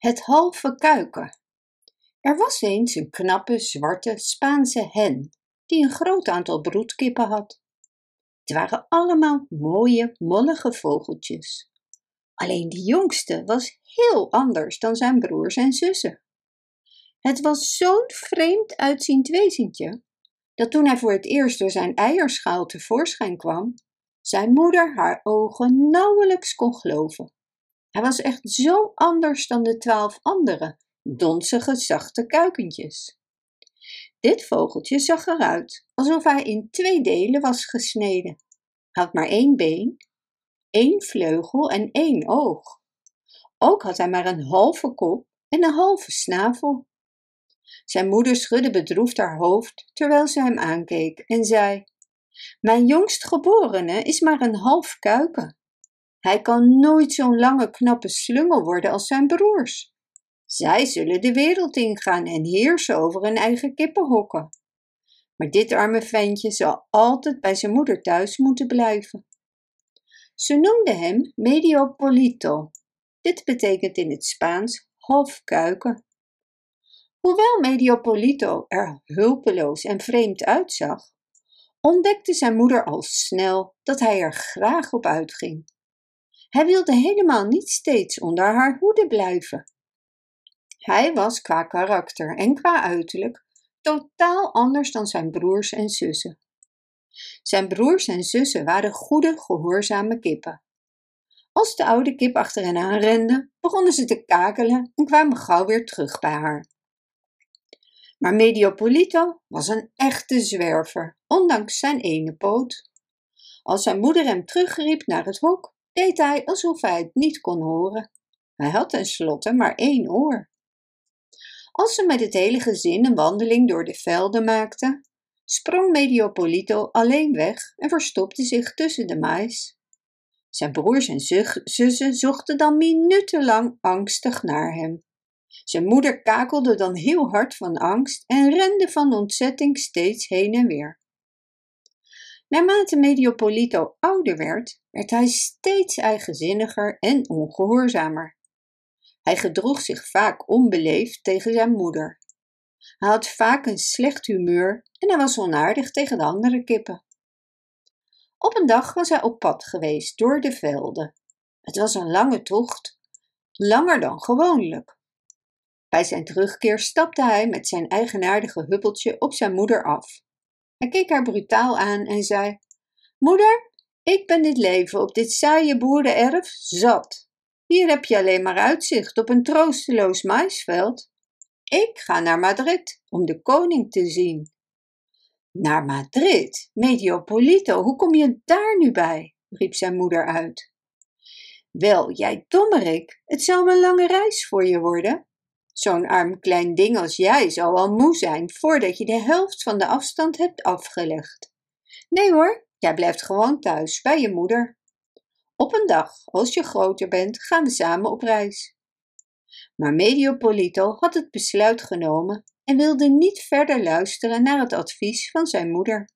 Het halve kuiken. Er was eens een knappe, zwarte Spaanse hen die een groot aantal broedkippen had. Het waren allemaal mooie, mollige vogeltjes. Alleen de jongste was heel anders dan zijn broers en zussen. Het was zo'n vreemd uitziend wezentje dat toen hij voor het eerst door zijn eierschaal tevoorschijn kwam, zijn moeder haar ogen nauwelijks kon geloven. Hij was echt zo anders dan de twaalf andere, donzige, zachte kuikentjes. Dit vogeltje zag eruit alsof hij in twee delen was gesneden. Hij had maar één been, één vleugel en één oog. Ook had hij maar een halve kop en een halve snavel. Zijn moeder schudde bedroefd haar hoofd terwijl ze hem aankeek en zei: Mijn jongstgeborene is maar een half kuiken. Hij kan nooit zo'n lange, knappe slungel worden als zijn broers. Zij zullen de wereld ingaan en heersen over hun eigen kippenhokken. Maar dit arme ventje zal altijd bij zijn moeder thuis moeten blijven. Ze noemde hem Mediopolito. Dit betekent in het Spaans half kuiken. Hoewel Mediopolito er hulpeloos en vreemd uitzag, ontdekte zijn moeder al snel dat hij er graag op uitging. Hij wilde helemaal niet steeds onder haar hoede blijven. Hij was qua karakter en qua uiterlijk totaal anders dan zijn broers en zussen. Zijn broers en zussen waren goede, gehoorzame kippen. Als de oude kip achter hen aan rende, begonnen ze te kakelen en kwamen gauw weer terug bij haar. Maar Mediopolito was een echte zwerver, ondanks zijn ene poot. Als zijn moeder hem terugriep naar het hok, deed hij alsof hij het niet kon horen. Hij had tenslotte maar één oor. Als ze met het hele gezin een wandeling door de velden maakten, sprong Mediopolito alleen weg en verstopte zich tussen de mais. Zijn broers en zussen zochten dan minutenlang angstig naar hem. Zijn moeder kakelde dan heel hard van angst en rende van ontzetting steeds heen en weer. Naarmate Mediopolito ouder werd, werd hij steeds eigenzinniger en ongehoorzamer. Hij gedroeg zich vaak onbeleefd tegen zijn moeder. Hij had vaak een slecht humeur en hij was onaardig tegen de andere kippen. Op een dag was hij op pad geweest door de velden. Het was een lange tocht, langer dan gewoonlijk. Bij zijn terugkeer stapte hij met zijn eigenaardige huppeltje op zijn moeder af. Hij keek haar brutaal aan en zei: Moeder, ik ben dit leven op dit saaie boerenerf zat. Hier heb je alleen maar uitzicht op een troosteloos maisveld. Ik ga naar Madrid om de koning te zien. Naar Madrid? Mediopolito, hoe kom je daar nu bij? riep zijn moeder uit. Wel, jij dommerik, het zou een lange reis voor je worden. Zo'n arm klein ding als jij zal al moe zijn voordat je de helft van de afstand hebt afgelegd. Nee hoor, jij blijft gewoon thuis bij je moeder. Op een dag, als je groter bent, gaan we samen op reis. Maar Mediopolito had het besluit genomen en wilde niet verder luisteren naar het advies van zijn moeder.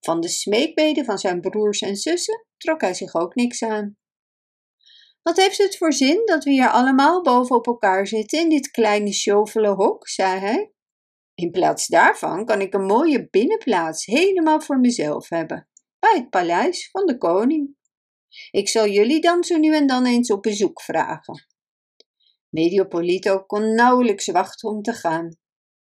Van de smeekbeden van zijn broers en zussen trok hij zich ook niks aan. Wat heeft het voor zin dat we hier allemaal boven op elkaar zitten in dit kleine sjovele hok, zei hij. In plaats daarvan kan ik een mooie binnenplaats helemaal voor mezelf hebben, bij het paleis van de koning. Ik zal jullie dan zo nu en dan eens op bezoek vragen. Mediopolito kon nauwelijks wachten om te gaan.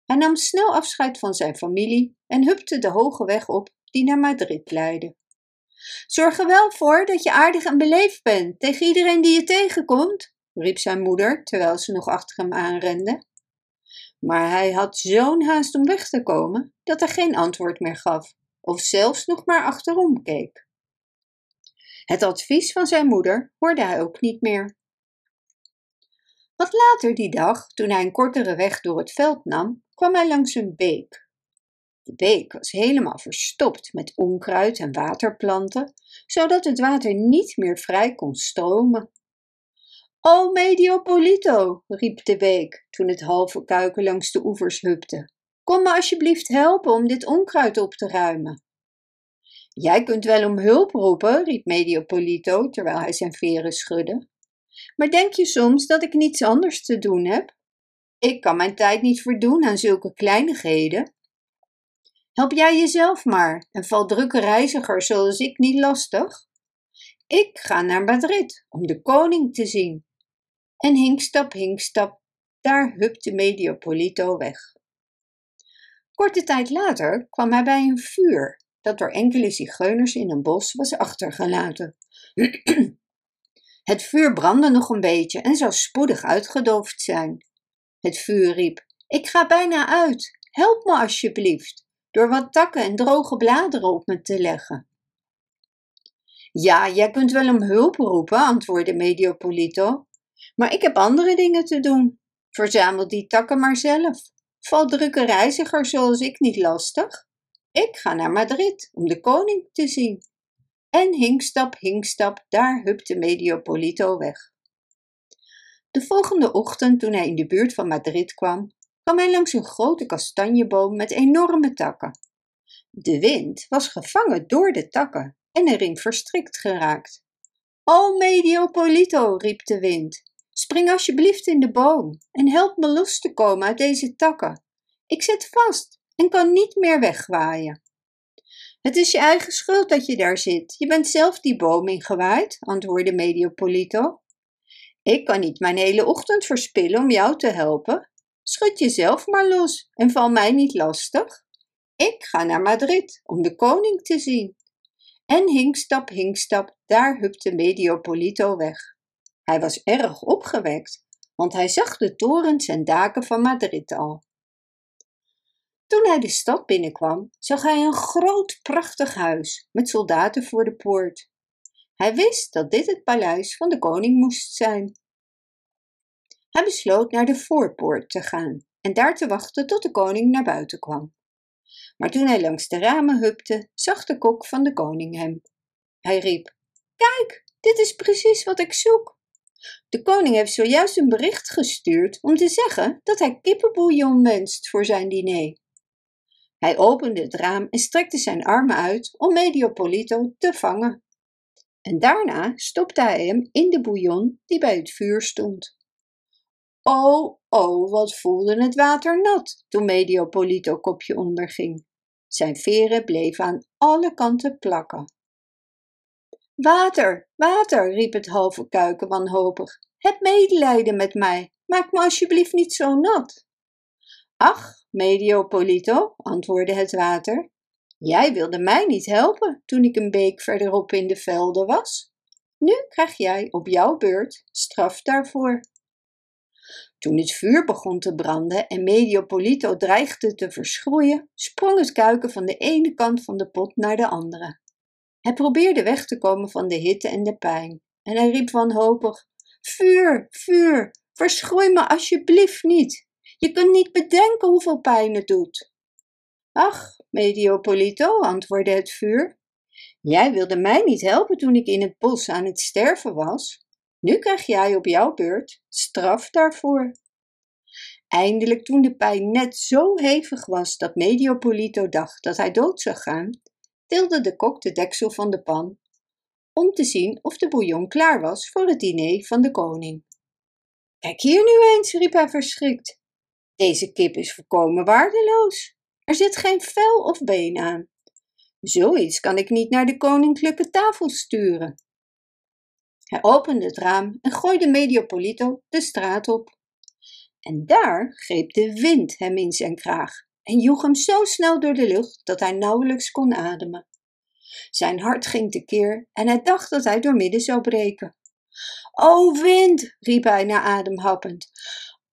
Hij nam snel afscheid van zijn familie en hupte de hoge weg op die naar Madrid leidde. Zorg er wel voor dat je aardig en beleefd bent tegen iedereen die je tegenkomt, riep zijn moeder terwijl ze nog achter hem aanrende. Maar hij had zo'n haast om weg te komen dat hij geen antwoord meer gaf of zelfs nog maar achterom keek. Het advies van zijn moeder hoorde hij ook niet meer. Wat later die dag, toen hij een kortere weg door het veld nam, kwam hij langs een beek. De beek was helemaal verstopt met onkruid en waterplanten, zodat het water niet meer vrij kon stromen. O Mediopolito, riep de beek toen het halve kuiken langs de oevers hupte. Kom me alsjeblieft helpen om dit onkruid op te ruimen. Jij kunt wel om hulp roepen, riep Mediopolito terwijl hij zijn veren schudde. Maar denk je soms dat ik niets anders te doen heb? Ik kan mijn tijd niet verdoen aan zulke kleinigheden. Help jij jezelf maar en val drukke reizigers zoals ik niet lastig. Ik ga naar Madrid om de koning te zien. En hinkstap, hinkstap, daar hupte Mediopolito weg. Korte tijd later kwam hij bij een vuur dat door enkele zigeuners in een bos was achtergelaten. Het vuur brandde nog een beetje en zou spoedig uitgedoofd zijn. Het vuur riep: Ik ga bijna uit. Help me alsjeblieft, door wat takken en droge bladeren op me te leggen. Ja, jij kunt wel om hulp roepen, antwoordde Mediopolito, maar ik heb andere dingen te doen. Verzamel die takken maar zelf. Val drukke reizigers zoals ik niet lastig. Ik ga naar Madrid om de koning te zien. En hinkstap, hinkstap, daar hupte Mediopolito weg. De volgende ochtend, toen hij in de buurt van Madrid kwam, kwam hij langs een grote kastanjeboom met enorme takken. De wind was gevangen door de takken en erin verstrikt geraakt. O Mediopolito, riep de wind, spring alsjeblieft in de boom en help me los te komen uit deze takken. Ik zit vast en kan niet meer wegwaaien. Het is je eigen schuld dat je daar zit. Je bent zelf die boom ingewaaid, antwoordde Mediopolito. Ik kan niet mijn hele ochtend verspillen om jou te helpen. Schud jezelf maar los en val mij niet lastig. Ik ga naar Madrid om de koning te zien. En hinkstap, hinkstap, daar hupte Mediopolito weg. Hij was erg opgewekt, want hij zag de torens en daken van Madrid al. Toen hij de stad binnenkwam, zag hij een groot, prachtig huis met soldaten voor de poort. Hij wist dat dit het paleis van de koning moest zijn. Hij besloot naar de voorpoort te gaan en daar te wachten tot de koning naar buiten kwam. Maar toen hij langs de ramen hupte, zag de kok van de koning hem. Hij riep: Kijk, dit is precies wat ik zoek. De koning heeft zojuist een bericht gestuurd om te zeggen dat hij kippenbouillon wenst voor zijn diner. Hij opende het raam en strekte zijn armen uit om Mediopolito te vangen. En daarna stopte hij hem in de bouillon die bij het vuur stond. Oh, oh, wat voelde het water nat toen Mediopolito kopje onderging. Zijn veren bleven aan alle kanten plakken. Water, water, riep het halve kuiken wanhopig. Heb medelijden met mij. Maak me alsjeblieft niet zo nat. Ach, Mediopolito, antwoordde het water, jij wilde mij niet helpen toen ik een beek verderop in de velden was. Nu krijg jij op jouw beurt straf daarvoor. Toen het vuur begon te branden en Mediopolito dreigde te verschroeien, sprong het kuiken van de ene kant van de pot naar de andere. Hij probeerde weg te komen van de hitte en de pijn en hij riep wanhopig: Vuur, vuur, verschroei me alsjeblieft niet. Je kunt niet bedenken hoeveel pijn het doet. Ach, Mediopolito, antwoordde het vuur. Jij wilde mij niet helpen toen ik in het bos aan het sterven was. Nu krijg jij op jouw beurt straf daarvoor. Eindelijk, toen de pijn net zo hevig was dat Mediopolito dacht dat hij dood zou gaan, tilde de kok de deksel van de pan om te zien of de bouillon klaar was voor het diner van de koning. Kijk hier nu eens, riep hij verschrikt. Deze kip is volkomen waardeloos. Er zit geen vel of been aan. Zoiets kan ik niet naar de koninklijke tafel sturen. Hij opende het raam en gooide Mediopolito de straat op. En daar greep de wind hem in zijn kraag en joeg hem zo snel door de lucht dat hij nauwelijks kon ademen. Zijn hart ging tekeer en hij dacht dat hij doormidden zou breken. O wind, riep hij na adem happend,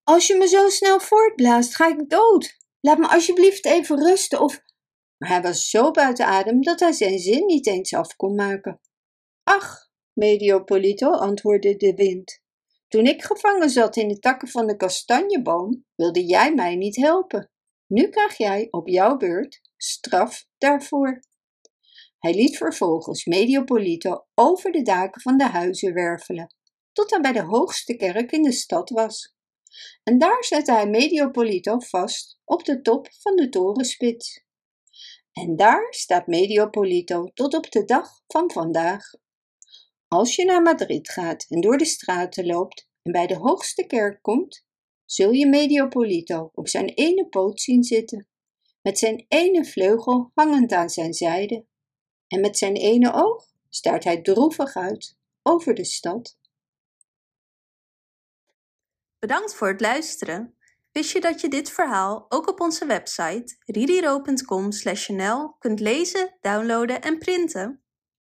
als je me zo snel voortblaast, ga ik dood. Laat me alsjeblieft even rusten of. Maar hij was zo buiten adem dat hij zijn zin niet eens af kon maken. Ach, Mediopolito, antwoordde de wind. Toen ik gevangen zat in de takken van de kastanjeboom, wilde jij mij niet helpen. Nu krijg jij op jouw beurt straf daarvoor. Hij liet vervolgens Mediopolito over de daken van de huizen wervelen, tot hij bij de hoogste kerk in de stad was. En daar zette hij Mediopolito vast op de top van de torenspits. En daar staat Mediopolito tot op de dag van vandaag. Als je naar Madrid gaat en door de straten loopt en bij de hoogste kerk komt, zul je Mediopolito op zijn ene poot zien zitten, met zijn ene vleugel hangend aan zijn zijde, en met zijn ene oog staart hij droevig uit over de stad. Bedankt voor het luisteren. Wist je dat je dit verhaal ook op onze website ririro.com/nl kunt lezen, downloaden en printen?